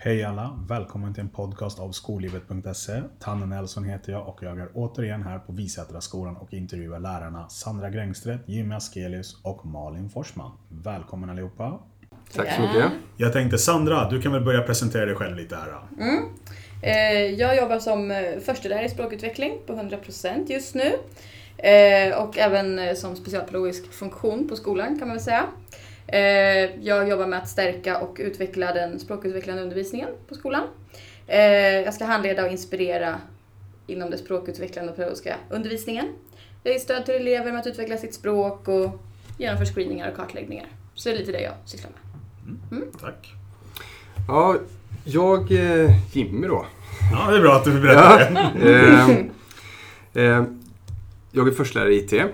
Hej alla! Välkommen till en podcast av skollivet.se. Tanne Nelson heter jag och jag är återigen här på Visätraskolan och intervjuar lärarna Sandra Grängstedt, Jimmy Askelius och Malin Forsman. Välkommen allihopa! Tack så mycket. Jag tänkte Sandra, du kan väl börja presentera dig själv lite här. Mm. Eh, jag jobbar som eh, förstelärare i språkutveckling på 100% just nu. Eh, och även som specialpedagogisk funktion på skolan kan man väl säga. Eh, jag jobbar med att stärka och utveckla den språkutvecklande undervisningen på skolan. Eh, jag ska handleda och inspirera inom den språkutvecklande och pedagogiska undervisningen. Jag ger stöd till elever med att utveckla sitt språk och genomför screeningar och kartläggningar. Så det är lite det jag sysslar med. Tack! Ja, jag, eh, Jimmy då. Ja, det är bra att du berättar det. Eh, eh, jag är förstelärare i IT, eh,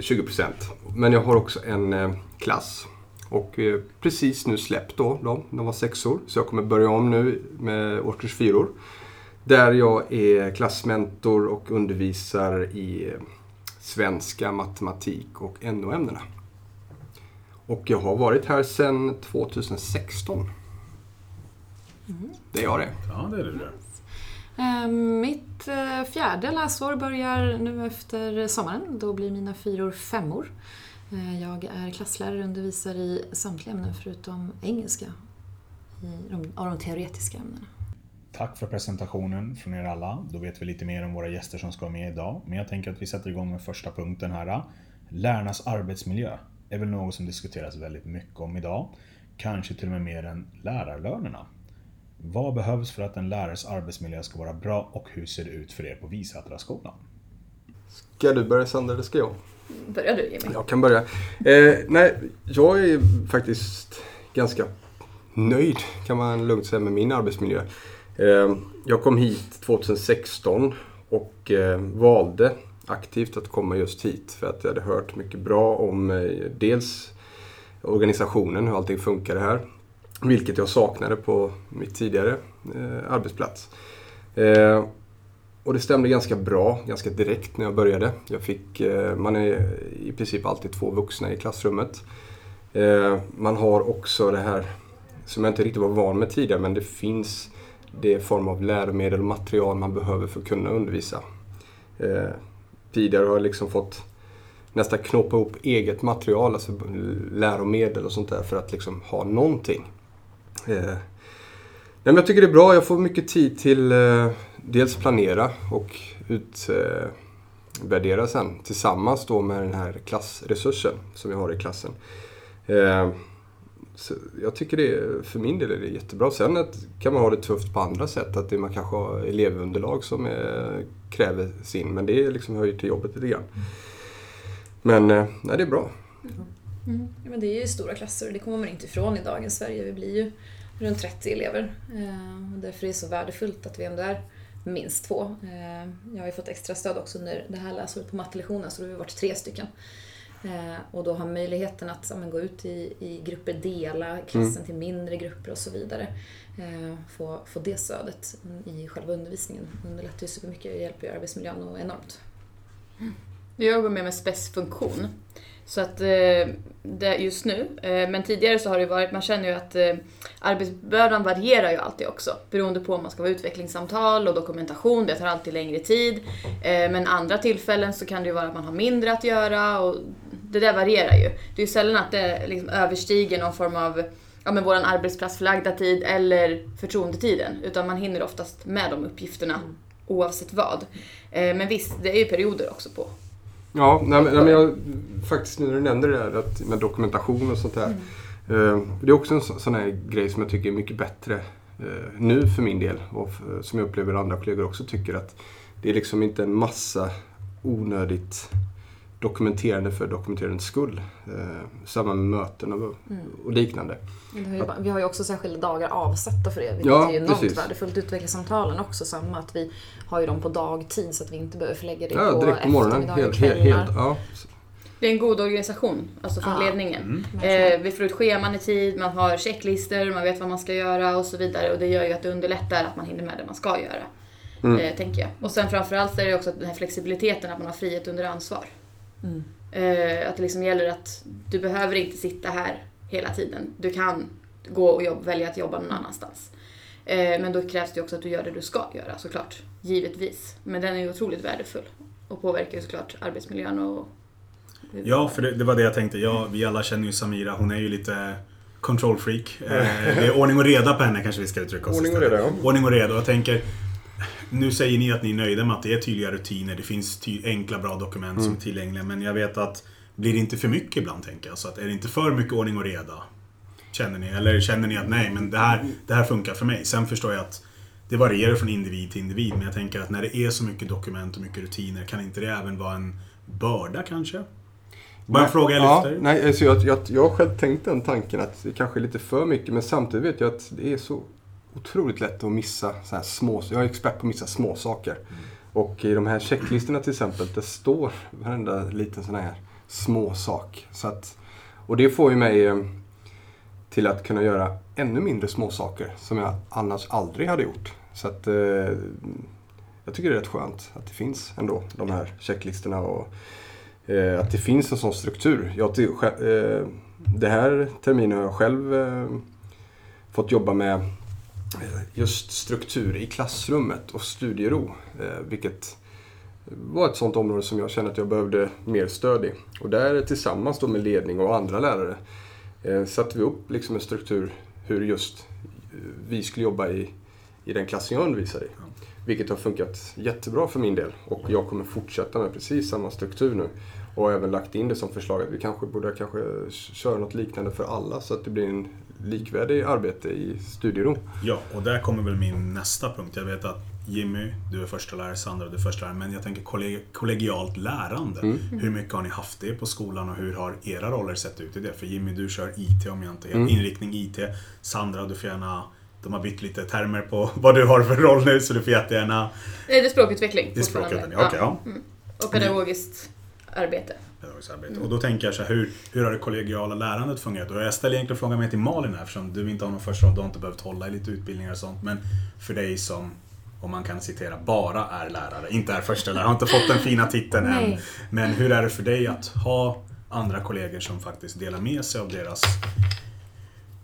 20%. Men jag har också en eh, klass. Och eh, precis nu släppt då, de, de var sexor. Så jag kommer börja om nu med årskurs fyror. Där jag är klassmentor och undervisar i eh, svenska, matematik och NO-ämnena. Och jag har varit här sedan 2016. Det är jag det. Ja, det är du det. Eh, Mitt eh, fjärde läsår börjar nu efter sommaren. Då blir mina fyror femmor. Eh, Jag är klasslärare och undervisar i samtliga ämnen förutom engelska. I de, av de teoretiska ämnena. Tack för presentationen från er alla. Då vet vi lite mer om våra gäster som ska vara med idag. Men jag tänker att vi sätter igång med första punkten här. Lärarnas arbetsmiljö är väl något som diskuteras väldigt mycket om idag. Kanske till och med mer än lärarlönerna. Vad behövs för att en lärares arbetsmiljö ska vara bra och hur ser det ut för er på Visätraskolan? Ska du börja Sandra eller ska jag? Börja du Jimmy? Jag kan börja. Eh, nej, jag är faktiskt ganska nöjd kan man lugnt säga med min arbetsmiljö. Eh, jag kom hit 2016 och eh, valde aktivt att komma just hit för att jag hade hört mycket bra om eh, dels organisationen, hur allting funkar här. Vilket jag saknade på mitt tidigare eh, arbetsplats. Eh, och det stämde ganska bra, ganska direkt när jag började. Jag fick, eh, man är i princip alltid två vuxna i klassrummet. Eh, man har också det här som jag inte riktigt var van med tidigare, men det finns det form av läromedel och material man behöver för att kunna undervisa. Eh, tidigare har jag liksom fått nästan knåpa ihop eget material, alltså läromedel och sånt där för att liksom ha någonting. Eh, jag tycker det är bra. Jag får mycket tid till dels planera och utvärdera sen tillsammans då med den här klassresursen som vi har i klassen. Eh, så jag tycker det är, för min del är det jättebra. Sen att, kan man ha det tufft på andra sätt. Att det, man kanske har elevunderlag som är, kräver sin. Men det liksom hör ju till jobbet lite grann. Men eh, nej, det är bra. Mm. Ja, men det är ju stora klasser och det kommer man inte ifrån i dagens Sverige. Vi blir ju runt 30 elever. Eh, och därför är det så värdefullt att vi ändå är minst två. Eh, jag har ju fått extra stöd också under det här läsåret på mattelektionen så då har vi varit tre stycken. Eh, och då ha möjligheten att ja, men, gå ut i, i grupper, dela klassen till mindre grupper och så vidare. Eh, få, få det stödet i själva undervisningen underlättar ju supermycket och hjälper ju arbetsmiljön och enormt. Jag jobbar med med spetsfunktion. Så att eh, det just nu, eh, men tidigare så har det varit, man känner ju att eh, arbetsbördan varierar ju alltid också. Beroende på om man ska vara utvecklingssamtal och dokumentation, det tar alltid längre tid. Men andra tillfällen så kan det ju vara att man har mindre att göra och det där varierar ju. Det är ju sällan att det liksom överstiger någon form av ja, men våran arbetsplatsförlagda tid eller förtroendetiden. Utan man hinner oftast med de uppgifterna oavsett vad. Men visst, det är ju perioder också på Ja, nej, men, nej, men jag, faktiskt nu när du nämnde det där att, med dokumentation och sånt där. Eh, det är också en så, sån här grej som jag tycker är mycket bättre eh, nu för min del och för, som jag upplever andra kollegor också tycker att det är liksom inte en massa onödigt dokumenterande för dokumenterandets skull. Eh, samma med möten och, och liknande. Har ju, vi har ju också särskilda dagar avsatta för det, vilket Ja, är ju enormt precis. värdefullt. Utvecklingssamtalen också samma, att vi har ju dem på dagtid så att vi inte behöver förlägga det Ja, på direkt på morgonen. Helt, helt, helt, ja. Det är en god organisation, alltså från Ja. ledningen. verkligen. Eh, vi får ut scheman i tid, man har checklistor, man vet vad man ska göra och så vidare. Och det gör ju att det underlättar att man hinner med det man ska göra. Mm. Eh, tänker jag. Och sen framförallt är det också den här flexibiliteten, att man har frihet under ansvar. Mm. Eh, att det liksom gäller att du behöver inte sitta här hela tiden. Du kan gå och jobb, välja att jobba någon annanstans. Eh, men då krävs det också att du gör det du ska göra såklart. Givetvis. Men den är ju otroligt värdefull. Och påverkar ju såklart arbetsmiljön och... Ja, för det, det var det jag tänkte. Ja, vi alla känner ju Samira. Hon är ju lite control freak. Eh, det är ordning och reda på henne kanske vi ska uttrycka oss Ordning och reda, ja. Ordning och reda. Jag tänker, nu säger ni att ni är nöjda med att det är tydliga rutiner. Det finns ty- enkla, bra dokument som är tillgängliga. Men jag vet att blir det inte för mycket ibland, tänker jag. Så att är det inte för mycket ordning och reda? Känner ni? Eller känner ni att nej, men det här, det här funkar för mig. Sen förstår jag att det varierar från individ till individ. Men jag tänker att när det är så mycket dokument och mycket rutiner, kan inte det även vara en börda kanske? Bara en fråga jag ja, lyfter. nej, alltså jag, jag, jag har själv tänkt den tanken att det kanske är lite för mycket men samtidigt vet jag att det är så otroligt lätt att missa så här små Jag är expert på att missa små saker. Och i de här checklistorna till exempel, det står varenda liten sån här små sak. Så att, och det får ju mig eh, till att kunna göra ännu mindre små saker som jag annars aldrig hade gjort. Så att eh, jag tycker det är rätt skönt att det finns ändå de här checklistorna och eh, att det finns en sån struktur. Jag, eh, det här terminen har jag själv eh, fått jobba med just struktur i klassrummet och studiero. Eh, vilket var ett sånt område som jag kände att jag behövde mer stöd i. Och där tillsammans med ledning och andra lärare eh, satte vi upp liksom en struktur hur just eh, vi skulle jobba i, i den klassen jag undervisar i. Vilket har funkat jättebra för min del och jag kommer fortsätta med precis samma struktur nu. Och har även lagt in det som förslag att vi kanske borde kanske köra något liknande för alla så att det blir en likvärdig arbete i studiero. Ja, och där kommer väl min nästa punkt. Jag vet att Jimmy, du är första lärare, Sandra, du är första lärare. Men jag tänker kolleg- kollegialt lärande. Hur mycket har ni haft det på skolan och hur har era roller sett ut i det? För Jimmy, du kör IT om jag inte helt inriktning IT. Sandra, du får gärna de har bytt lite termer på vad du har för roll nu så du får jättegärna... Det är språkutveckling Det är ja, okej, ja. Mm. Och pedagogiskt arbete. Pedagogiskt arbete. Och då tänker jag så här, hur, hur har det kollegiala lärandet fungerat? Och jag ställer egentligen frågan mer till Malin här, eftersom du inte har någon första roll, du har inte behövt hålla i lite utbildningar och sånt. Men för dig som, om man kan citera, bara är lärare, inte är första lärare, har inte fått den fina titeln än. Men hur är det för dig att ha andra kollegor som faktiskt delar med sig av deras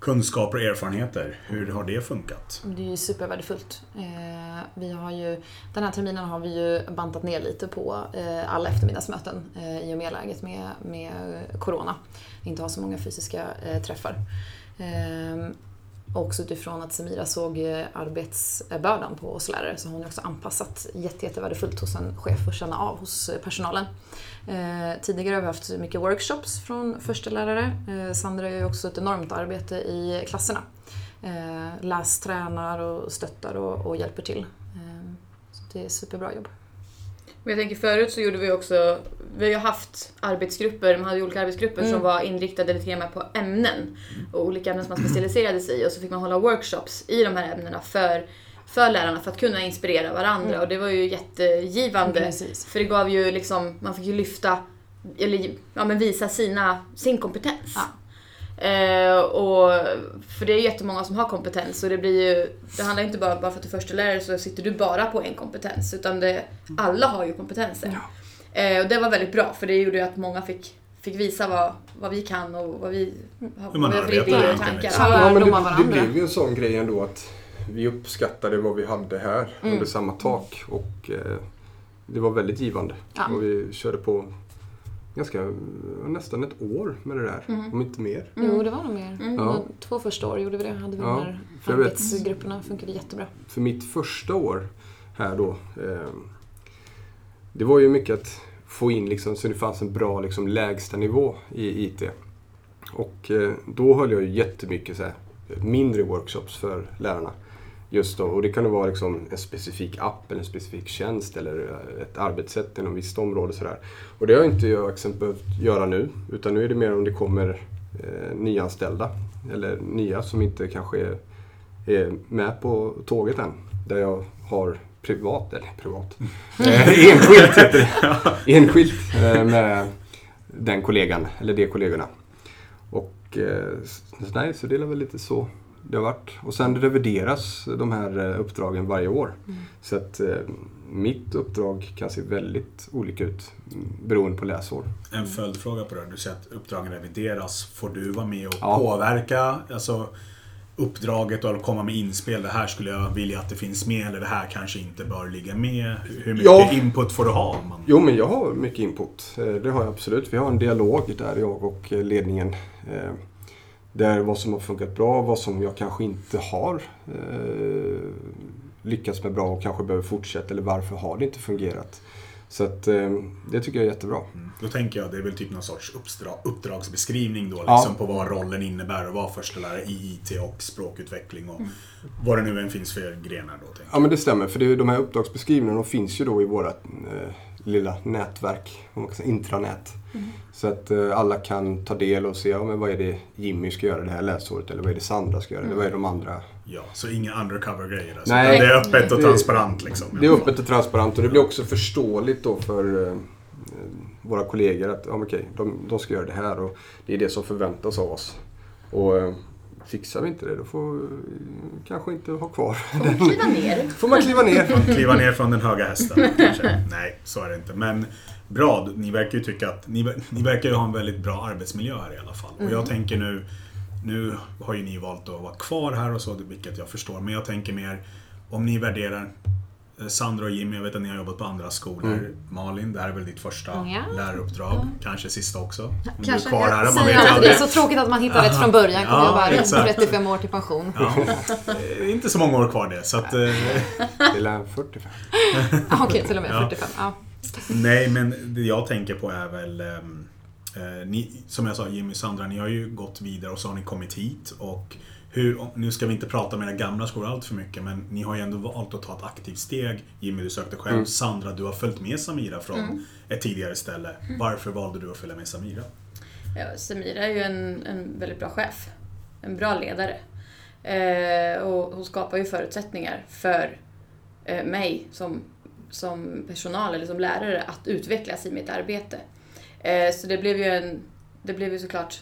kunskaper och erfarenheter? Hur har det funkat? Det är ju supervärdefullt. Eh, vi har ju, den här terminen har vi ju bantat ner lite på eh, alla eftermiddagsmöten eh, i och med läget med, med Corona. Inte ha så många fysiska träffar. Också utifrån att Semira såg eh, arbetsbördan på oss lärare så har hon har också anpassat jätte, jättevärdefullt hos en chef att känna av hos eh, personalen. Eh, tidigare har vi haft mycket workshops från första lärare. Eh, Sandra gör ju också ett enormt arbete i klasserna. Eh, lästränar och stöttar och, och hjälper till. Eh, så det är superbra jobb. Men jag tänker förut så gjorde vi också, vi har ju haft arbetsgrupper, man hade ju olika arbetsgrupper som Mm. var inriktade lite mer på ämnen. Och olika ämnen som man specialiserade sig i och så fick man hålla workshops i de här ämnena för, för lärarna för att kunna inspirera varandra Mm. och det var ju jättegivande. Precis. För det gav ju liksom, man fick ju lyfta, eller ja, men visa sina, sin kompetens. Ja. Eh, och, för det är jättemånga som har kompetens och det blir ju, det handlar inte bara, bara för att du är förstelärare så sitter du bara på en kompetens utan det, alla har ju kompetenser. Eh, och det var väldigt bra för det gjorde ju att många fick, fick visa vad, vad vi kan och vad vi har för idéer och tankar. liksom. Ja. Ja. Ja, men det, det blev ju en sån grej ändå att vi uppskattade vad vi hade här Mm. under samma tak och eh, det var väldigt givande. Ja. Och vi körde på ganska, nästan ett år med det där, Mm. om inte mer. Jo, det var nog mer. Mm. Ja. Två första år gjorde vi det. Hade vi Ja, de här jag vet- arbetsgrupperna. funkade jättebra. För mitt första år här då, eh, det var ju mycket att få in liksom, så det fanns en bra liksom, lägsta nivå i IT. Och eh, då höll jag ju jättemycket så här, mindre workshops för lärarna. Just då, och det kan vara liksom en specifik app eller en specifik tjänst eller eh, ett arbetssätt inom visst område. Så där. Och det har inte jag exempel behövt göra nu, utan nu är det mer om det kommer eh, nyanställda eller nya som inte kanske är, är med på tåget än. Där jag har privat, eller privat, eh, enskilt heter det. Enskilt eh, med den kollegan, eller de kollegorna. Och eh, nej, så det är väl lite så det har varit. Och sen revideras de här eh, uppdragen varje år. Så att eh, mitt uppdrag kan se väldigt olika ut mm, beroende på läsår. En följdfråga på det. Du säger att uppdragen revideras. Får du vara med och Ja. påverka alltså, uppdraget och komma med inspel. Det här skulle jag vilja att det finns med eller det här kanske inte bör ligga med. Hur mycket Ja. input får du ha? Man... Jo, men jag har mycket input. Eh, Det har jag absolut. Vi har en dialog där jag och eh, ledningen. eh, Där vad som har funkat bra, vad som jag kanske inte har eh, lyckats med bra och kanske behöver fortsätta eller varför har det inte fungerat. Så att eh, det tycker jag är jättebra. Mm. Då tänker jag det är väl typ någon sorts uppdra- uppdragsbeskrivning då Ja. liksom på vad rollen innebär och vara förstelärare i IT och språkutveckling och vad det nu än finns för grenar då. Tänker. Ja men det stämmer, för det, de här uppdragsbeskrivningarna de finns ju då i vårt eh, lilla nätverk, om man kan säga, intranät. Så att eh, alla kan ta del och se, ja, men vad är det Jimmy ska göra det här läsåret eller vad är det Sandra ska göra, eller vad är de andra Ja, så inga undercover-grejer. Alltså. Nej. Det är öppet och Det- transparent liksom. Det är öppet och transparent och det blir också förståeligt då för eh, våra kollegor att ja, okej, de, de ska göra det här och det är det som förväntas av oss. Och eh, fixar vi inte det då får vi kanske inte ha kvar. Kliva ner. får man kliva ner. Kliva ner från den höga hästen kanske. Nej, så är det inte. Men bra, ni verkar ju tycka att ni, ni verkar ju ha en väldigt bra arbetsmiljö här i alla fall. Och jag tänker nu, nu har ju ni valt att vara kvar här och så, vilket jag förstår. Men jag tänker mer, om ni värderar Sandra och Jimmy, jag vet att ni har jobbat på andra skolor. Malin, det här är väl ditt första Ja. läraruppdrag. Kanske sista också. Om Kanske. du är kvar här, man vet aldrig. det är så tråkigt att man hittar rätt från början. Kommer Ja, jag bara exakt. 35 år till pension. Ja, är inte så många år kvar det. Så att, eh, Det lär 45. Ah, Okej, till och med Ja. 45. Ja. Nej, men det jag tänker på är väl... ehm, eh, ni, som jag sa, Jimmy och Sandra, ni har ju gått vidare och så har ni kommit hit. Och hur, nu ska vi inte prata om era gamla skolor allt för mycket, men ni har ju ändå valt att ta ett aktivt steg. Jimmy, du sökte själv. Mm. Sandra, du har följt med Samira från ett tidigare ställe. Varför valde du att följa med Samira? Ja, Samira är ju en, en väldigt bra chef. En bra ledare. Eh, och hon skapar ju förutsättningar för eh, mig som, som personal eller som lärare att utvecklas i mitt arbete. Eh, så det blev ju en, det blev ju såklart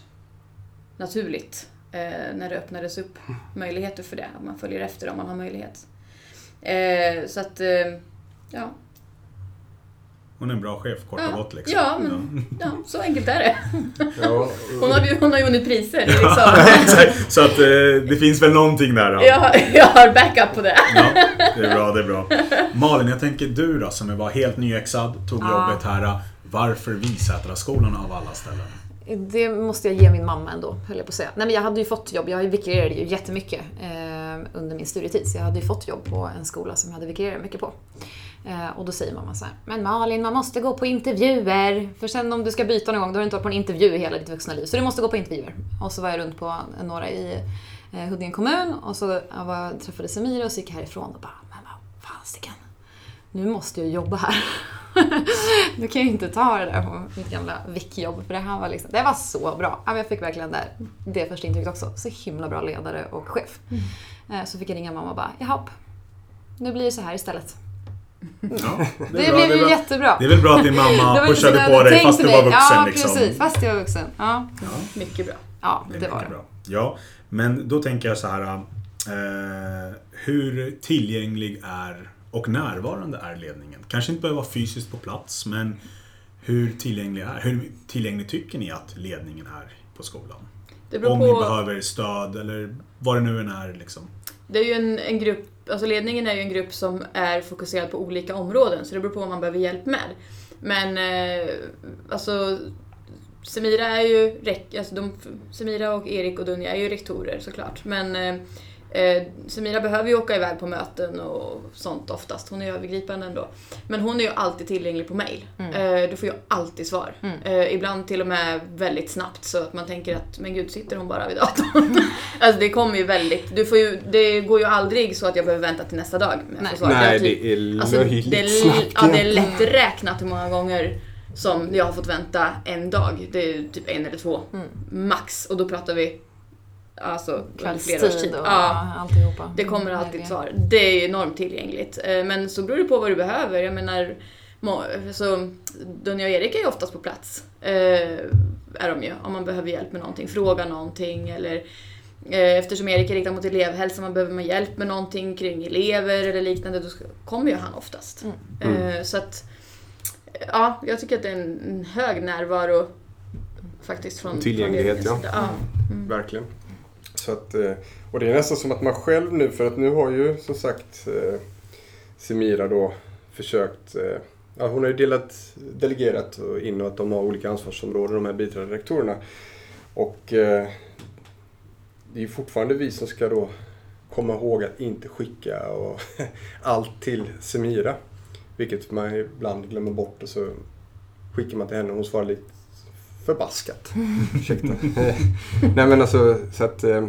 naturligt när det öppnades upp möjligheter för det. Att man följer efter om man har möjlighet. Eh, så att, eh, ja. Hon är en bra chef, kort och Ja, gott liksom. ja, men- ja, så enkelt är det. Ja, Hon har, hon har ju vunnit priser. Liksom. Så att eh, det finns väl någonting där. då. Jag, har- jag har backup på det. Ja, det är bra, det är bra. Malin, jag tänker du då som var helt nyexad, tog Ja. jobbet här. Varför Visätraskolan av alla ställen? Det måste jag ge min mamma ändå, höll jag på att säga. Nej men jag hade ju fått jobb, jag vikarierade ju jättemycket eh, under min studietid. Så jag hade ju fått jobb på en skola som jag hade vikarierat mycket på. Eh, och då säger mamma så här, men Malin man måste gå på intervjuer. För sen om du ska byta någon gång, då har du inte varit på en intervju i hela ditt vuxna liv. Så du måste gå på intervjuer. Och så var jag runt på några i eh, Huddinge kommun och så jag var, träffade Samira och så gick jag härifrån och bara, men vad fasiken. Nu måste jag jobba här. Nu kan jag ju inte ta det där på mitt gamla vickjobb för det här var liksom, det var så bra. Ja, Jag fick verkligen där, det första intrycket också. Så himla bra ledare och chef. Eh, Så fick jag ringa mamma och bara, jaha, nu blir det så här istället. Ja, Det, bra, blev det är ju bra. jättebra. Det är väl bra att din Det mamma pushade på dig fast du var vuxen. Ja, liksom. precis. Fast jag var vuxen. Ja, Mycket bra. ja Det det var det. bra. Ja, men då tänker jag så här. Eh, hur tillgänglig är och närvarande är ledningen? Kanske inte behöver vara fysiskt på plats, men hur tillgänglig är Hur tillgänglig tycker ni att ledningen är på skolan? Om på, ni behöver stöd eller vad det nu än är. Liksom. det är ju en, en grupp, alltså ledningen är ju en grupp som är fokuserad på olika områden, så det beror på vad man behöver hjälp med. Men eh, alltså Semira är ju, alltså de, Semira och Erik och Dunja är ju rektorer såklart. Men eh, eh, Semira behöver ju åka iväg på möten och sånt oftast. Hon är övergripande ändå. Men hon är ju alltid tillgänglig på mail. Eh, du får ju alltid svar. Eh, ibland till och med väldigt snabbt så att man tänker att men gud, sitter hon bara vid datorn? alltså det kommer ju väldigt, du får ju, det går ju aldrig så att jag behöver vänta till nästa dag Nej. svar. Nej, typ- det är Alltså, löjligt det, är, snabbt ja, det är egentligen. lätt räknat hur många gånger som jag har fått vänta en dag. Det är typ en eller två max. Och då pratar vi alltså under flera års tid. Kvällstid och Ja, alltihopa. det kommer alltid Verkligen. ett svar. Det är ju enormt tillgängligt. Eh, Men så beror det på vad du behöver. Jag menar, så Dunja och Erik är ju oftast på plats. Eh, är de ju. Om man behöver hjälp med någonting, fråga någonting eller eh, Eftersom Erik är riktad mot elevhälsa, man behöver man hjälp med någonting kring elever eller liknande, då kommer ju han oftast. Eh, Så att, ja, jag tycker att det är en hög närvaro faktiskt från tillgänglighet, från ja. ja. Verkligen. Så att, eh, och det är nästan som att man själv nu, för att nu har ju som sagt eh, Semira då försökt eh, Ja, hon har ju delat, delegerat in och att de har olika ansvarsområden, de här biträdande rektorerna. Och eh, det är ju fortfarande vi som ska då komma ihåg att inte skicka och allt till Semira. Vilket man ibland glömmer bort och så skickar man till henne och hon svarar lite förbaskat. Ursäkta. Nej men alltså så att eh,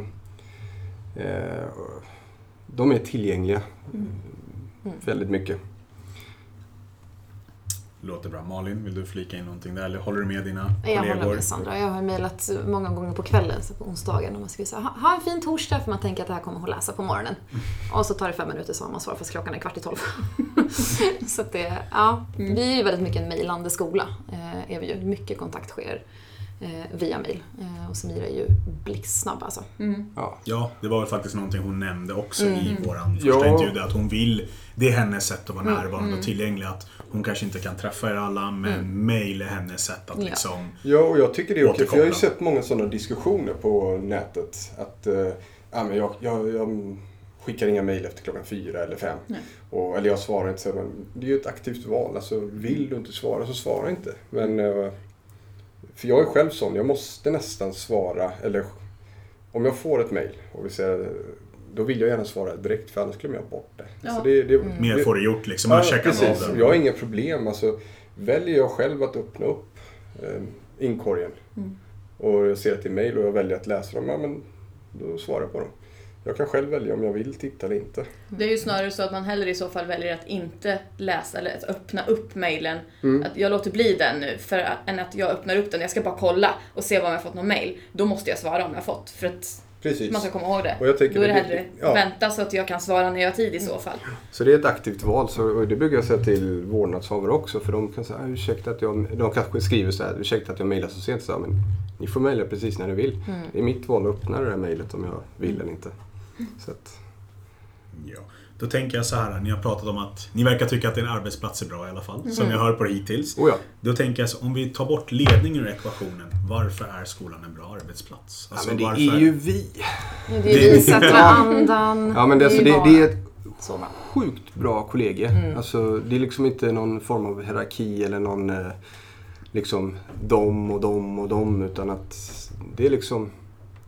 eh, de är tillgängliga väldigt mycket. Låter bra. Malin, vill du flika in någonting där? Eller håller du med dina Jag kollegor? håller med Sandra. Jag har mejlat många gånger på kvällen, så på onsdagen. Och man så här, ha, en fin torsdag, för man tänker att det här kommer hon läsa på morgonen. Och så tar det fem minuter så har man svar, fast klockan är kvart i tolv. så det, ja. Vi är ju väldigt mycket en mejlande skola, eh, är vi ju. Mycket kontakt sker via mejl. Eh, och Semira är ju blixtsnabb alltså. Ja. Ja, det var väl faktiskt någonting hon nämnde också i Mm. Ja. första intervju. Att hon vill, det är hennes sätt att vara Mm, närvarande och tillgänglig. Att hon kanske inte kan träffa er alla, men Mm. mail är hennes sätt att Ja. liksom... Ja, och jag tycker det är okej. För jag har ju sett många sådana diskussioner på nätet. Att eh, ja, men jag, jag, jag skickar inga mejl efter klockan fyra eller fem. Och, eller jag svarar inte. Så, men det är ju ett aktivt val. Alltså, vill du inte svara så svara inte. Men, eh, för jag är själv sån. Jag måste nästan svara. Eller om jag får ett mejl och vi säger då vill jag gärna svara direkt för annars glömmer jag bort det. Ja. Så det, det Mer det- får du gjort liksom. Man checkar av precis. det. Jag har inga problem. Alltså, väljer jag själv att öppna upp eh, inkorgen Mm. och jag ser att det är mejl och jag väljer att läsa dem, ja, men då svarar jag på dem. Jag kan själv välja om jag vill titta eller inte. Det är ju snarare så att man hellre i så fall väljer att inte läsa eller att öppna upp mejlen. Mm. Att jag låter bli den nu för att, än att jag öppnar upp den. Jag ska bara kolla och se om jag har fått någon mejl. Då måste jag svara om jag har fått. För att Precis. man ska komma ihåg det. Och jag tänker Då är det hellre ja. vänta så att jag kan svara när jag har tid i så fall. Så det är ett aktivt val. Så, och det brukar jag säga till vårdnadshavare också. För de kan säga, "Ah, ursäkta att jag... De kanske skriver så här, ursäkta att jag mejlar så sent. Så, här, men ni får mejla precis när ni vill. Det är mitt val att öppna det här mejlet om jag vill eller inte. Så att, Ja. Då tänker jag så här, ni har pratat om att ni verkar tycka att en arbetsplats är bra i alla fall. Som Mm. jag hör på det hittills. oh ja. Då tänker jag så, om vi tar bort ledningen ur ekvationen. Varför är skolan en bra arbetsplats? ja Alltså, men det varför... är ju vi. Det är Det- vi sätter andan. Ja men det, alltså, är det, det är ett bra. sjukt bra kollega. Alltså, det är liksom inte någon form av hierarki eller någon eh, liksom dom och dom och dom utan att det är liksom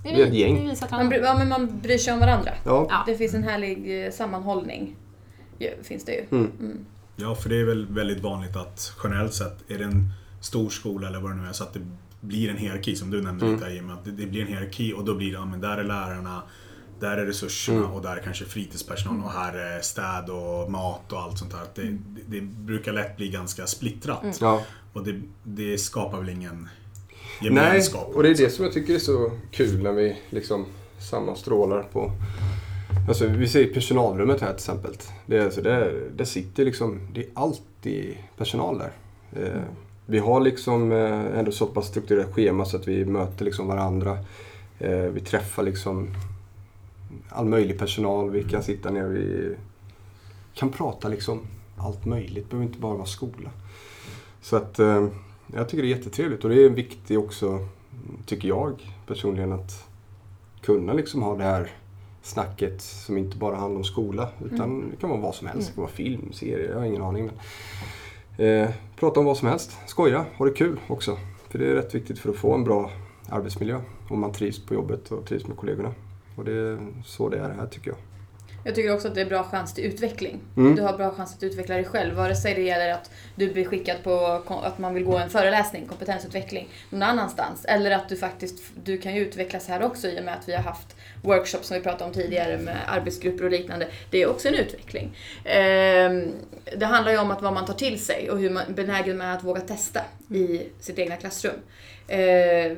Det Vi är ett gäng. Man, bry- ja, men man bryr sig om varandra. Ja. Ja. Det finns en härlig eh, sammanhållning. Ja, finns det ju. Mm. Mm. Ja, för det är väl väldigt vanligt att generellt sett, är det en stor skola eller vad det nu är, så att det blir en hierarki som du nämnde Mm. lite här Jimmy. Att det, det blir en hierarki och då blir det, ja men där är lärarna, där är resurserna Mm. och där är kanske fritidspersonal och här är städ och mat och allt sånt där. Att det, det, det brukar lätt bli ganska splittrat. Ja. Och det, det skapar väl ingen Nej, gemenskap. och det är det som jag tycker är så kul när vi liksom sammanstrålar på Alltså vi ser personalrummet här till exempel. Det alltså, där, där sitter liksom, det är alltid personal där. Eh, vi har liksom eh, ändå så pass strukturerat schema så att vi möter liksom varandra. Eh, vi träffar liksom all möjlig personal. Vi kan sitta ner och vi kan prata liksom allt möjligt. Det behöver inte bara vara skola. Så att eh, jag tycker det är jättetrevligt och det är viktigt också, tycker jag personligen, att kunna liksom ha det här snacket som inte bara handlar om skola. Utan det kan vara vad som helst. Det kan vara film, serie, jag har ingen aning. Men, eh, prata om vad som helst. Skoja, ha det kul också. För det är rätt viktigt för att få en bra arbetsmiljö. Om man trivs på jobbet och trivs med kollegorna. Och det är så det är här tycker jag. Jag tycker också att det är bra chans till utveckling. Mm. Du har bra chans att utveckla dig själv. Vare sig det gäller att du blir skickad på att man vill gå en föreläsning, kompetensutveckling, någon annanstans. Eller att du faktiskt, du kan ju utvecklas här också i och med att vi har haft workshops som vi pratade om tidigare med arbetsgrupper och liknande. Det är också en utveckling. Ehm, Det handlar ju om att vad man tar till sig och hur man är benägen med att våga testa i sitt egna klassrum. Ehm,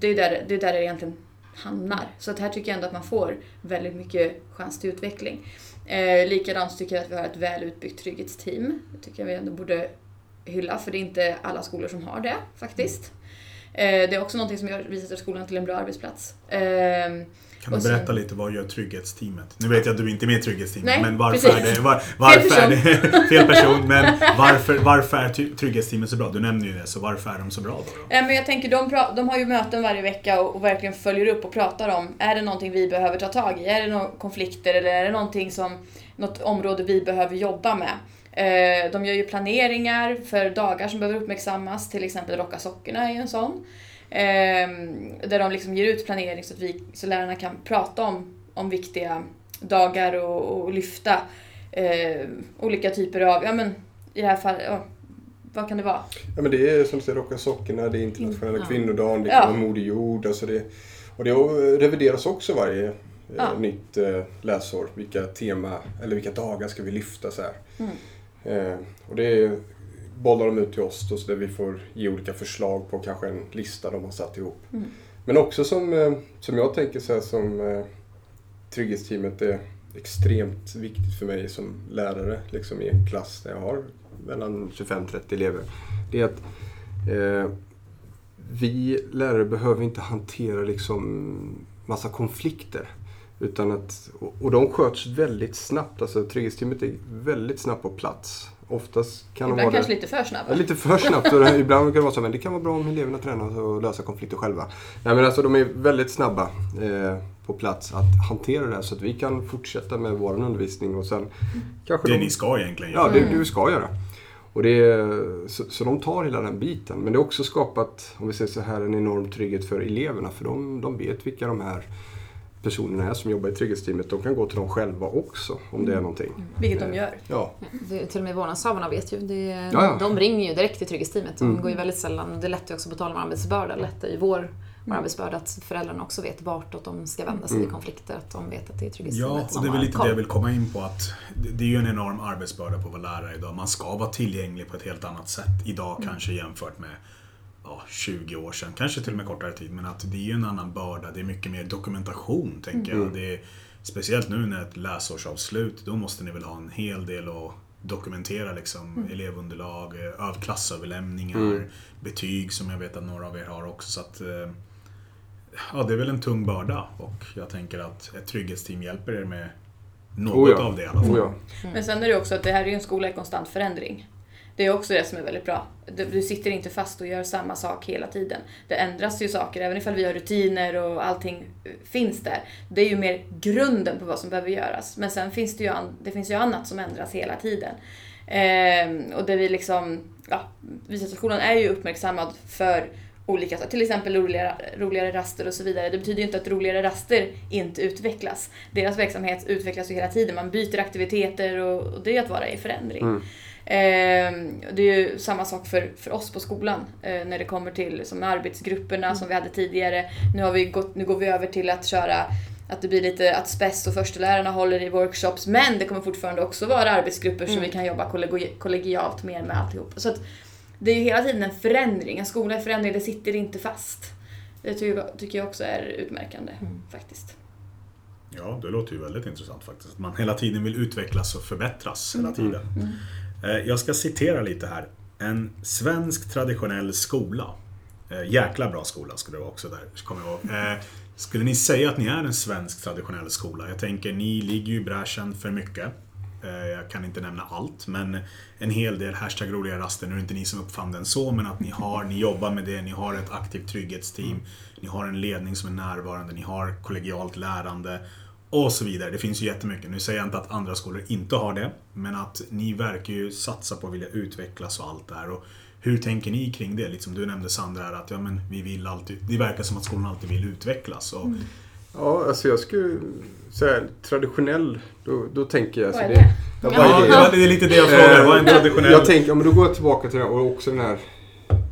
Det är där det, är där det egentligen hamnar. Så att här tycker jag ändå att man får väldigt mycket chans till utveckling. Eh, likadant tycker jag att vi har ett väl utbyggt trygghetsteam. Det tycker jag vi ändå borde hylla, för det är inte alla skolor som har det faktiskt. Eh, det är också någonting som gör Visatorskolan till en bra arbetsplats. Eh, kan du sen- berätta lite vad gör trygghetsteamet? Nu vet jag att du inte är med i trygghetsteamet, Nej, men varför är precis. det... Var, varför person. är det fel person, men varför, varför är trygghetsteamet så bra? Du nämnde ju det, så varför är de så bra då? då? Eh, Men jag tänker, de, pra- de har ju möten varje vecka och, och verkligen följer upp och pratar om, är det någonting vi behöver ta tag i? Är det några konflikter eller är det någonting som, något område vi behöver jobba med? Eh, de gör ju planeringar för dagar som behöver uppmärksammas, till exempel Rocka sockorna är ju en sån. Eh, där de liksom ger ut planering så att vi, så lärarna kan prata om, om viktiga dagar och, och lyfta eh, olika typer av, ja men i det här fallet, ja, vad kan det vara? Ja, men det är som du säger, Rocka sockorna, det är internationella Ja. kvinnodagen, det Ja. kan vara Moder Jord. Alltså det, och det revideras också varje eh, Ja. nytt eh, läsår. Vilka tema, eller vilka dagar ska vi lyfta så. Mm. Eh, och det är, bollar de ut till oss då, så där vi får ge olika förslag på kanske en lista de har satt ihop. Mm. Men också som, eh, som jag tänker så här, som eh, trygghetsteamet är extremt viktigt för mig som lärare liksom i en klass där jag har mellan 25-30 elever. Det är att eh, vi lärare behöver inte hantera liksom massa konflikter. Utan att, och- och de sköts väldigt snabbt. Alltså trygghetsteamet är väldigt snabbt på plats. Oftast kan de Ibland vara kanske det. lite för snabba. Ja, lite för snabbt. Och ibland kan det vara så men det kan vara bra om eleverna tränar och lösa konflikter själva. Nej, men alltså, de är väldigt snabba eh, på plats att hantera det här så att vi kan fortsätta med vår undervisning och sen kanske Det de, ni ska egentligen Ja, göra. det du ska göra. Och det så, så de tar hela den biten. Men det har också skapat, om vi säger så här, en enorm trygghet för eleverna. För de, de vet vilka de här personerna är som jobbar i trygghetsteamet. De kan gå till dem själva också om det är någonting. Vilket de gör. Ja, Det, till och med vårdnadshavarna vet ju. Det, Ja, ja. De ringer ju direkt till trygghetsteamet. De Mm. går ju väldigt sällan. Det lättar ju också på tal om arbetsbörda. Det lättar ju vår, vår arbetsbörda att föräldrarna också vet vartåt de ska vända sig Mm. i konflikter. Att de vet att det är trygghetsteamet Ja, och det är väl lite koll. det jag vill komma in på att det- är ju en enorm arbetsbörda på vara lärare idag. Man ska vara tillgänglig på ett helt annat sätt idag Mm. kanske jämfört med ja, 20 år sedan, kanske till och med kortare tid. Men att det är ju en annan börda, det är mycket mer dokumentation tänker Mm. jag. Det är, speciellt nu när ett läsårsavslut, då måste ni väl ha en hel del att dokumentera liksom Mm. elevunderlag, eh, öv- klassöverlämningar, Mm. betyg som jag vet att några av er har också. Så att, eh, ja, det är väl en tung börda och jag tänker att ett trygghetsteam hjälper er med något Oh ja. av det i alla fall. oh ja. Men sen är det också att det här är ju en skola i konstant förändring. Det är också det som är väldigt bra. Du du sitter inte fast och gör samma sak hela tiden. Det ändras ju saker, även ifall vi har rutiner och allting eh, finns där. Det är ju mer grunden på vad som behöver göras. Men sen finns det ju, an- det finns ju annat som ändras hela tiden. Eh, och där vi liksom, ja, Visatorskolan är ju uppmärksammad för olika saker, till exempel roligare, roligare raster och så vidare. Det betyder ju inte att roligare raster inte utvecklas. Deras verksamhet utvecklas ju hela tiden, man byter aktiviteter och, och det är att vara i förändring. Mm. Ehm, det är ju samma sak för, för oss på skolan eh, när det kommer till som arbetsgrupperna som vi hade tidigare. Nu, har vi gått, nu går vi över till att köra att det blir lite att spess och förstelärarna håller i workshops men det kommer fortfarande också vara arbetsgrupper Mm. vi kan jobba kollegi- kollegialt mer med alltihop. Så att det är ju hela tiden en förändring. En skola är förändring, det sitter inte fast. Det tycker jag, tycker jag också är utmärkande Mm. faktiskt. Ja, det låter ju väldigt intressant faktiskt. Att man hela tiden vill utvecklas och förbättras hela tiden. Eh, Eh, jag ska citera lite här. En svensk traditionell skola. Eh, jäkla bra skola skulle det vara också där, kommer jag ihåg. Eh, skulle ni säga att ni är en svensk traditionell skola? Jag tänker, ni ligger ju i bräschen för mycket. Jag kan inte nämna allt, men en hel del hashtag roliga raster. Nu är det inte ni som uppfann den så, men att ni har, ni jobbar med det, ni har ett aktivt trygghetsteam, ni har en ledning som är närvarande, ni har kollegialt lärande och så vidare. Det finns ju jättemycket. Nu säger jag inte att andra skolor inte har det, men att ni verkar ju satsa på att vilja utvecklas och allt det här. Och hur tänker ni kring det? Liksom du nämnde Sandra här att ja, men vi vill alltid, det verkar som att skolan alltid vill utvecklas. Och, Ja, alltså jag skulle säga traditionell, då, då tänker jag... Vad alltså är det? Ja, Ja, det? det är lite det jag frågar. Vad är en traditionell... Jag tänker, men då går jag tillbaka till den och också den här,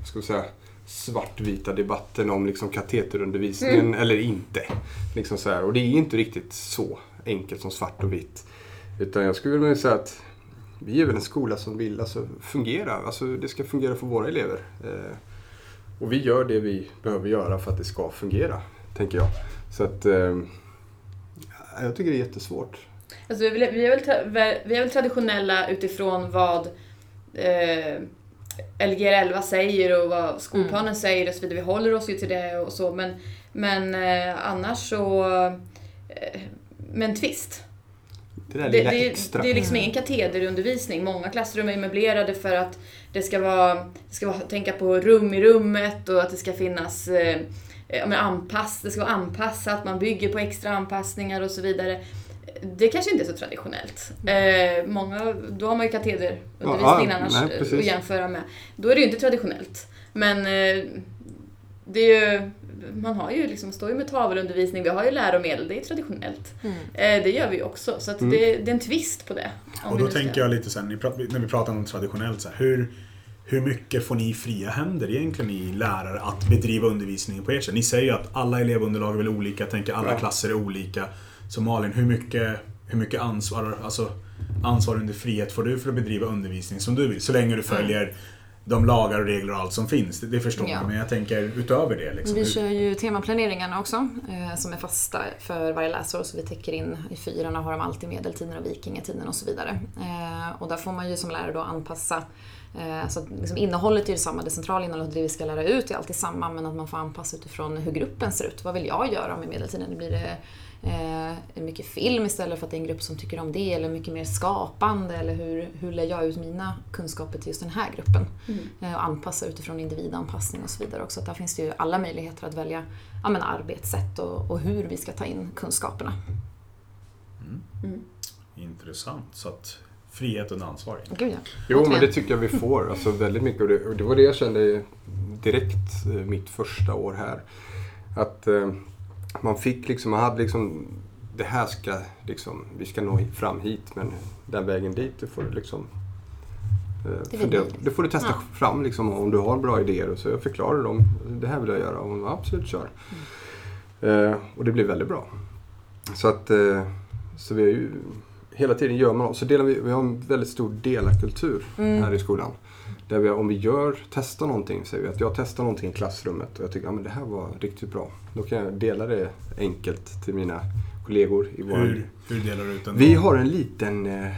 ska vi säga, svartvita debatten om liksom kateterundervisningen eller inte. Liksom så här. Och det är inte riktigt så enkelt som svart och vitt. Utan jag skulle vilja säga att vi är väl en skola som vill alltså, fungera. Alltså, det ska fungera för våra elever. Eh, och vi gör det vi behöver göra för att det ska fungera, tänker jag. Så att eh, jag tycker det är jättesvårt. Alltså, vi, är väl- vi, är väl vi är väl traditionella utifrån vad eh, Lgr 11 säger och vad skolplanen säger och så vidare. Vi håller oss ju till det och så men, men eh, annars så... Eh, med en twist. Det där Det, lilla det, extra. det är liksom ingen katederundervisning. Många klassrum är möblerade för att det ska vara, det ska vara tänka på rum i rummet och att det ska finnas eh, ja, men anpass, det ska vara anpassat, man bygger på extra anpassningar och så vidare. Det kanske inte är så traditionellt. Eh, många, då har man ju katederundervisning Ja, annars nej, eh, precis. att jämföra med. Då är det ju inte traditionellt. Men eh, det är ju, man har ju liksom, står ju med tavelundervisning, vi har ju läromedel, det är traditionellt. Eh, det gör vi ju också, så att Mm. det, det är en twist på det. Och då tänker jag lite sen, när vi pratar om traditionellt, så här, hur, hur mycket får ni fria händer egentligen i lärare att bedriva undervisningen på ert sätt? Ni säger ju att alla elevunderlag är väl olika, tänker alla Ja. klasser är olika. Så Malin, hur mycket, hur mycket ansvar, alltså, ansvar under frihet får du för att bedriva undervisning som du vill? Så länge du följer de lagar och regler och allt som finns. Det, det förstår Ja. jag. Men jag tänker utöver det. Liksom, Vi hur- kör ju temaplaneringarna också eh, som är fasta för varje läsår så vi täcker in i fyrorna har de alltid medeltiden och vikingatiden och så vidare. Eh, och där får man ju som lärare då anpassa eh, så att liksom innehållet är ju detsamma, det centrala innehållet, det vi ska lära ut är alltid samma men att man får anpassa utifrån hur gruppen ser ut. Vad vill jag göra med medeltiden? Blir det eh, mycket film istället för att det är en grupp som tycker om det eller mycket mer skapande eller hur, hur lär jag ut mina kunskaper till just den här gruppen? Eh, och anpassa utifrån individanpassning och så vidare också. Att där finns det ju alla möjligheter att välja ja, men arbetssätt och, och hur vi ska ta in kunskaperna. Intressant. Så att frihet under ansvar. Gud ja. Jo, men det tycker jag vi får. Alltså väldigt mycket. Och det, och det var det jag kände direkt eh, mitt första år här. Att eh, man fick liksom, man hade liksom, det här ska liksom, vi ska nå fram hit men den vägen dit, det får du liksom eh, Det vi. det får du testa Ja. fram liksom om du har bra idéer och så jag förklarar dem. Det här vill jag göra och man absolut kör. Mm. Eh, och det blir väldigt bra. Så att eh, så vi ju hela tiden gör man så delar vi, vi har en väldigt stor delarkultur Mm. här i skolan. Där vi, om vi gör, testar någonting, säger vi att jag testar någonting i klassrummet och jag tycker att ja, det här var riktigt bra. Då kan jag dela det enkelt till mina kollegor i vår Hur, hur delar du ut den? Vi har en liten eh,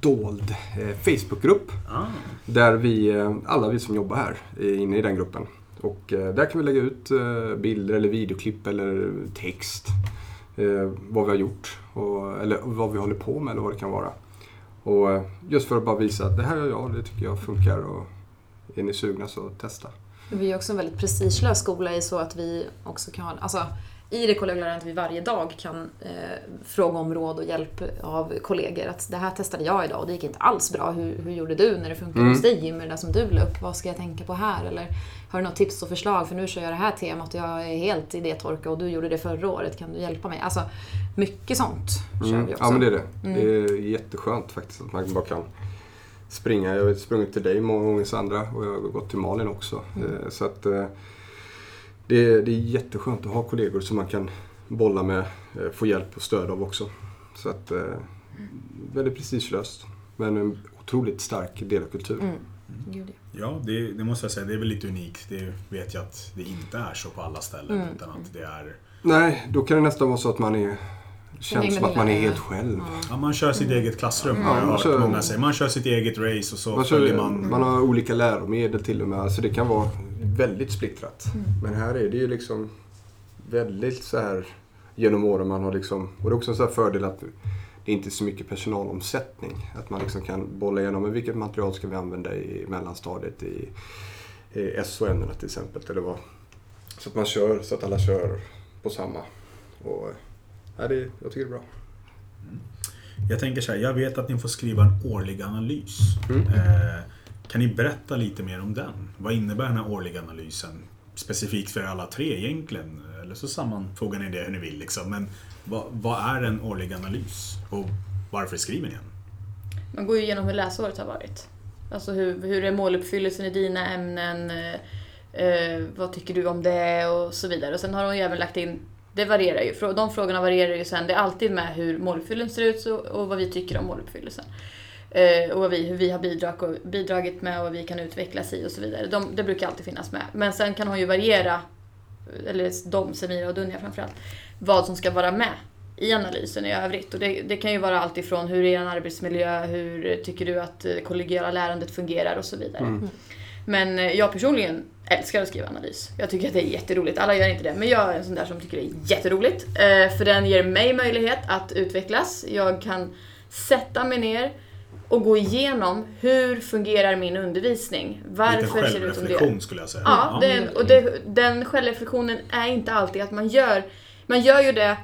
dold eh, Facebookgrupp Ah, där vi, eh, alla vi som jobbar här är inne i den gruppen. Och eh, där kan vi lägga ut eh, bilder eller videoklipp eller text. Vad vi har gjort och, eller vad vi håller på med eller vad det kan vara. Och eh, just för att bara visa att det här gör jag, det tycker jag funkar och är ni sugna så testa. Vi är också en väldigt prestigelös skola i så att vi också kan ha, alltså i det kollegiala att vi varje dag kan eh, fråga om råd och hjälp av kollegor. Att det här testade jag idag och det gick inte alls bra. Hur, hur gjorde du när det funkade Mm. hos dig Jimmy, det där som du la upp? Vad ska jag tänka på här? Eller har du något tips och förslag? För nu kör jag det här temat och jag är helt idétorka och du gjorde det förra året. Kan du hjälpa mig? Alltså mycket sånt kör Mm. vi också. Ja men det är det. Mm. Det är jätteskönt faktiskt att man bara kan springa. Jag har sprungit till dig många gånger Sandra och jag har gått till Malin också. Mm. Eh, Så att eh, det är, det är jätteskönt att ha kollegor som man kan bolla med, eh, få hjälp och stöd av också. Så att eh, väldigt prestigelöst. Men en otroligt stark delkultur. Mm. Gud, ja. Ja, det, det måste jag säga. Det är väl lite unikt. Det vet jag att det inte är så på alla ställen. Mm. Utan att det är... Nej, då kan det nästan vara så att man är känns som att man är helt själv. Ja, man kör sitt eget klassrum Mm. har jag Ja, hört många säga. Man kör sitt eget race och så Man, följer kör, man... man har olika läromedel till och med. Alltså det kan vara väldigt splittrat. Men här är det ju liksom väldigt så här genom åren man har liksom, och det är också en sån här fördel att det är inte är så mycket personalomsättning. Att man liksom kan bolla igenom men vilket material ska vi använda i mellanstadiet i, i SO-ämnena till exempel. Eller vad. Så att man kör så att alla kör på samma. Och, ja, det, jag tycker det är bra. Jag tänker så här, jag vet att ni får skriva en årlig analys. Mm. Eh, kan ni berätta lite mer om den? Vad innebär den här årliga analysen? Specifikt för alla tre egentligen. Eller så sammanfogar ni det hur ni vill. Liksom. Men vad, vad är en årlig analys? Och varför skriver ni den? Man går ju igenom hur läsåret har varit. Alltså hur, hur är måluppfyllelsen i dina ämnen? Eh, eh vad tycker du om det? Och så vidare. Och sen har hon ju även lagt in, det varierar ju. De frågorna varierar ju sen. Det är alltid med hur måluppfyllelsen ser ut och vad vi tycker om måluppfyllelsen. Eh, och vad vi, hur vi har bidrag bidragit med och vad vi kan utvecklas i och så vidare. De, det brukar alltid finnas med. Men sen kan hon ju variera, eller de, Semira och Dunja framförallt, vad som ska vara med i analysen i övrigt. Och det, det kan ju vara allt ifrån hur är en arbetsmiljö, hur tycker du att det kollegiala lärandet fungerar och så vidare. Mm. Men eh, jag personligen älskar att skriva analys. Jag tycker att det är jätteroligt. Alla gör inte det, men jag är en sån där som tycker det är jätteroligt. Eh, för den ger mig möjlighet att utvecklas. Jag kan sätta mig ner och gå igenom hur fungerar min undervisning? Varför ser det ut som det gör? självreflektion skulle jag säga. Ja, den, och det, den självreflektionen är inte alltid att man gör, man gör ju det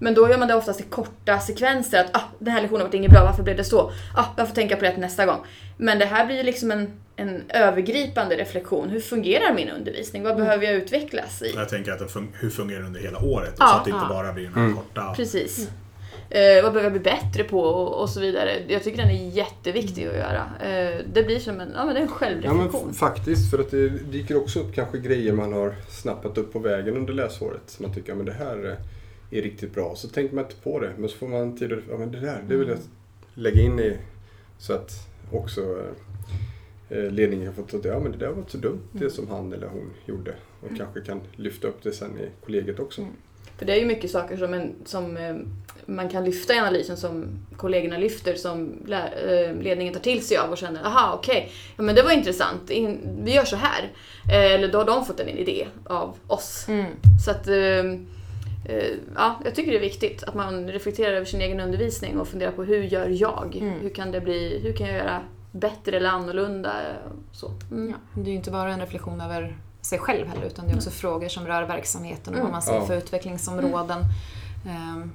men då gör man det oftast i korta sekvenser. Att ah, den här lektionen var inget bra, varför blev det så? Ah, jag får tänka på det nästa gång. Men det här blir ju liksom en, en övergripande reflektion. Hur fungerar min undervisning? Vad behöver jag utvecklas i? Jag tänker att fun- hur fungerar det under hela året? Ja, så att det inte ja. bara blir några Mm. korta... Precis. Eh, vad behöver jag bli bättre på och, och så vidare. Jag tycker den är jätteviktig att göra. Eh, det blir som en, ja, men det är en Ja självreflektion. f- faktiskt, för att det dyker också upp kanske grejer man har snappat upp på vägen under läsåret. Som man tycker, ja men det här eh, är riktigt bra. Så tänker man inte på det. Men så får man tid att, ja men det där, det vill jag lägga in i. Så att också eh, ledningen har fått att, ja men det där var inte så dumt det som han eller hon gjorde. Och kanske kan lyfta upp det sen i kollegiet också. Mm. För det är ju mycket saker som, en, som eh, man kan lyfta i analysen som kollegorna lyfter som eh, ledningen tar till sig av och känner aha okej, ja, men det var intressant, In, vi gör så här. Eh, eller då har de fått en idé av oss. Mm. Så att eh, eh, ja, jag tycker det är viktigt att man reflekterar över sin egen undervisning och funderar på hur gör jag? Mm. Hur kan det bli, hur kan jag göra bättre eller annorlunda? Så. Mm. Ja, det är ju inte bara en reflektion över sig själv heller utan det är också frågor som rör verksamheten och Mm. vad man ser Ja. för utvecklingsområden. Ehm,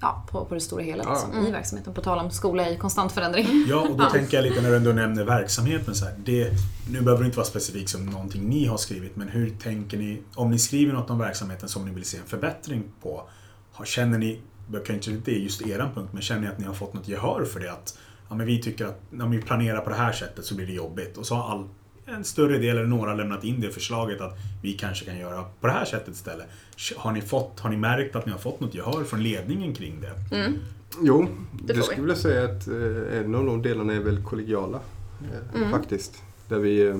Ja, på, på det stora hela Ja. liksom, Mm. i verksamheten. På tal om skola i konstant förändring. Ja, och då Ja. tänker jag lite när du ändå nämner verksamheten. Så här, det, nu behöver det inte vara specifikt som någonting ni har skrivit, men hur tänker ni? Om ni skriver något om verksamheten som ni vill se en förbättring på, känner ni, det kanske inte är just eran punkt, men känner ni att ni har fått något gehör för det? Att ja, men vi tycker att när vi planerar på det här sättet så blir det jobbigt. Och så har all, en större del eller några lämnat in det förslaget att vi kanske kan göra på det här sättet istället. Har ni, fått, har ni märkt att ni har fått något gehör från ledningen kring det? Mm. Jo, Det det, skulle jag säga att eh, en av de delarna är väl kollegiala. Eh, Mm. Faktiskt. Där vi eh,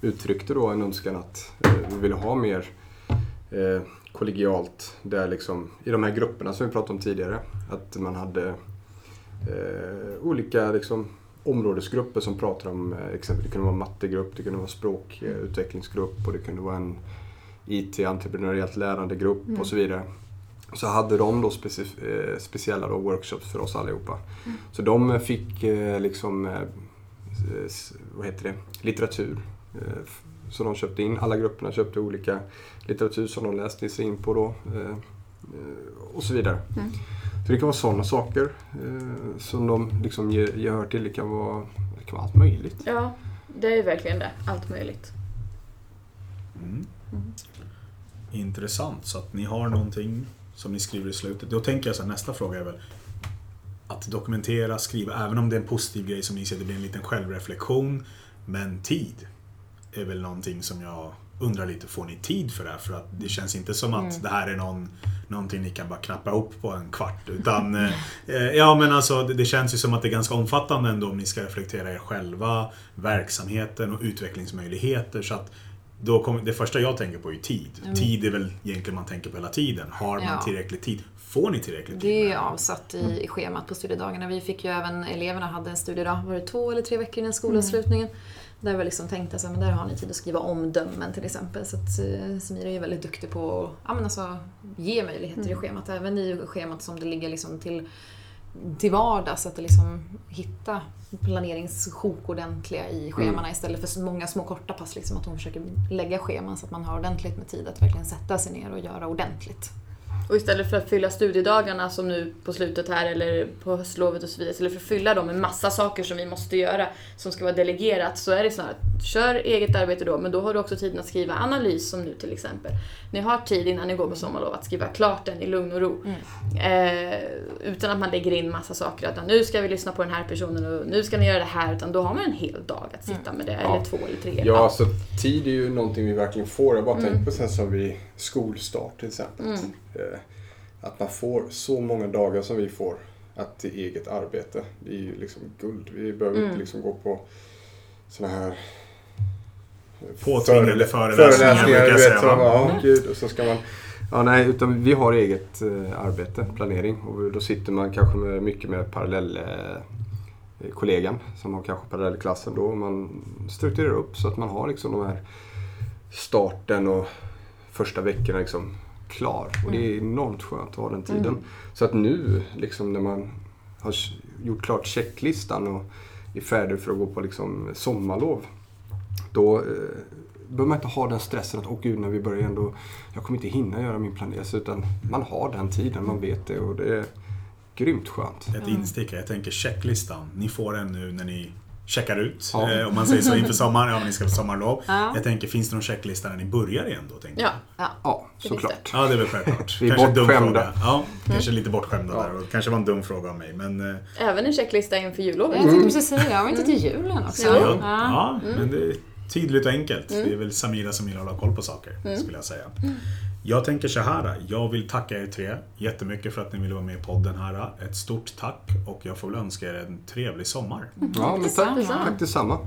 uttryckte då en önskan att vi ville ha mer kollegialt. Där liksom, I de här grupperna som vi pratade om tidigare. Att man hade olika liksom, områdesgrupper som pratar om eh, exempel det kunde vara mattegrupp, det kunde vara språkutvecklingsgrupp och det kunde vara en IT, entreprenöriellt lärandegrupp Mm. och så vidare. Så hade de då speci- eh, speciella då workshops för oss allihopa. Mm. Så de fick eh, liksom, eh, s- vad heter det, litteratur. Så de köpte in, alla grupperna köpte olika litteratur som de läste sig in på då. Och så vidare. Mm. Så det kan vara sådana saker eh, som de liksom ger gehör till. Det kan vara, det kan vara allt möjligt. Ja, det är verkligen det. Allt möjligt. Mm. Mm. Intressant, så att ni har någonting som ni skriver i slutet. Då tänker jag så här, nästa fråga är väl att dokumentera, skriva, även om det är en positiv grej som ni säger, det blir en liten självreflektion. Men tid är väl någonting som jag undrar lite, får ni tid för det här? För att det känns inte som att Mm. det här är någon, någonting ni kan bara knappa upp på en kvart. Utan, eh, ja men alltså det, det känns ju som att det är ganska omfattande ändå om ni ska reflektera er själva, verksamheten och utvecklingsmöjligheter. Så att då kommer, det första jag tänker på är tid. Mm. Tid är väl egentligen man tänker på hela tiden. Har man Ja. tillräcklig tid? Får ni tillräcklig tid? Det är avsatt i, i schemat på studiedagarna. Vi fick ju även, eleverna hade en studiedag, var det två eller tre veckor innan skolavslutningen? Där vi liksom tänkte att där har ni tid att skriva omdömen till exempel. Så att eh, Samira är väldigt duktig på att ja, men alltså, ge möjligheter i Mm. schemat. Även i schemat som det ligger liksom till, till vardags. Att liksom hitta planeringssjok ordentliga i schemana istället för många små korta pass. Liksom, att hon försöker lägga scheman så att man har ordentligt med tid att verkligen sätta sig ner och göra ordentligt. Och istället för att fylla studiedagarna som nu på slutet här eller på höstlovet och så vidare, istället för att fylla dem med massa saker som vi måste göra som ska vara delegerat så är det så här att kör eget arbete då, men då har du också tiden att skriva analys som nu till exempel. Ni har tid innan ni går på sommarlov att skriva klart den i lugn och ro. Eh, utan att man lägger in massa saker, att nu ska vi lyssna på den här personen och nu ska ni göra det här, utan då har man en hel dag att sitta med det, Ja. eller två eller tre. Ja, alltså tid är ju någonting vi verkligen får. Jag bara Mm. tänker på sen som vid skolstart till exempel. Mm. Eh, Att man får så många dagar som vi får att till eget arbete. Det är ju liksom guld. Vi behöver Mm. inte liksom gå på såna här Påtvingade förelä- föreläsningar, brukar jag säga, ja, Mm. gud, och så ska man Ja, nej, utan vi har eget eh, arbete, planering. Och då sitter man kanske med, mycket med parallell eh, kollegan som har kanske parallellklassen då. Man strukturerar upp så att man har liksom de här starten och första veckorna liksom klar. Och det är enormt skönt att ha den tiden. Så att nu, liksom när man har gjort klart checklistan och är färdig för att gå på liksom sommarlov. Då eh, behöver man inte ha den stressen att åh gud, när vi börjar ändå, jag kommer inte hinna göra min planering. Utan man har den tiden, man vet det och det är grymt skönt. Ett instick, jag tänker checklistan. Ni får den nu när ni checkar ut. Ja. Eh, om man säger så inför sommaren, ja men ni ska på sommarlov. Ja. Jag tänker, finns det någon checklista när ni börjar igen då? Tänker Ja. ja. Såklart. Ja, det är väl självklart. Vi är kanske en dum bortskämda. fråga. Ja, kanske lite bortskämda Ja. där. Och kanske var en dum fråga av mig. Men, eh, Även en checklista inför jullovet. Jag tänkte precis säga, jag var inte till julen också. Ja. ja, Ja. ja, men det är tydligt och enkelt. Det är väl Samira som gillar att ha koll på saker, skulle jag säga. Jag tänker så här. Jag vill tacka er tre jättemycket för att ni ville vara med i podden här. Ett stort tack och jag får väl önska er en trevlig sommar. Ja, men tack, Detsamma. tack detsamma.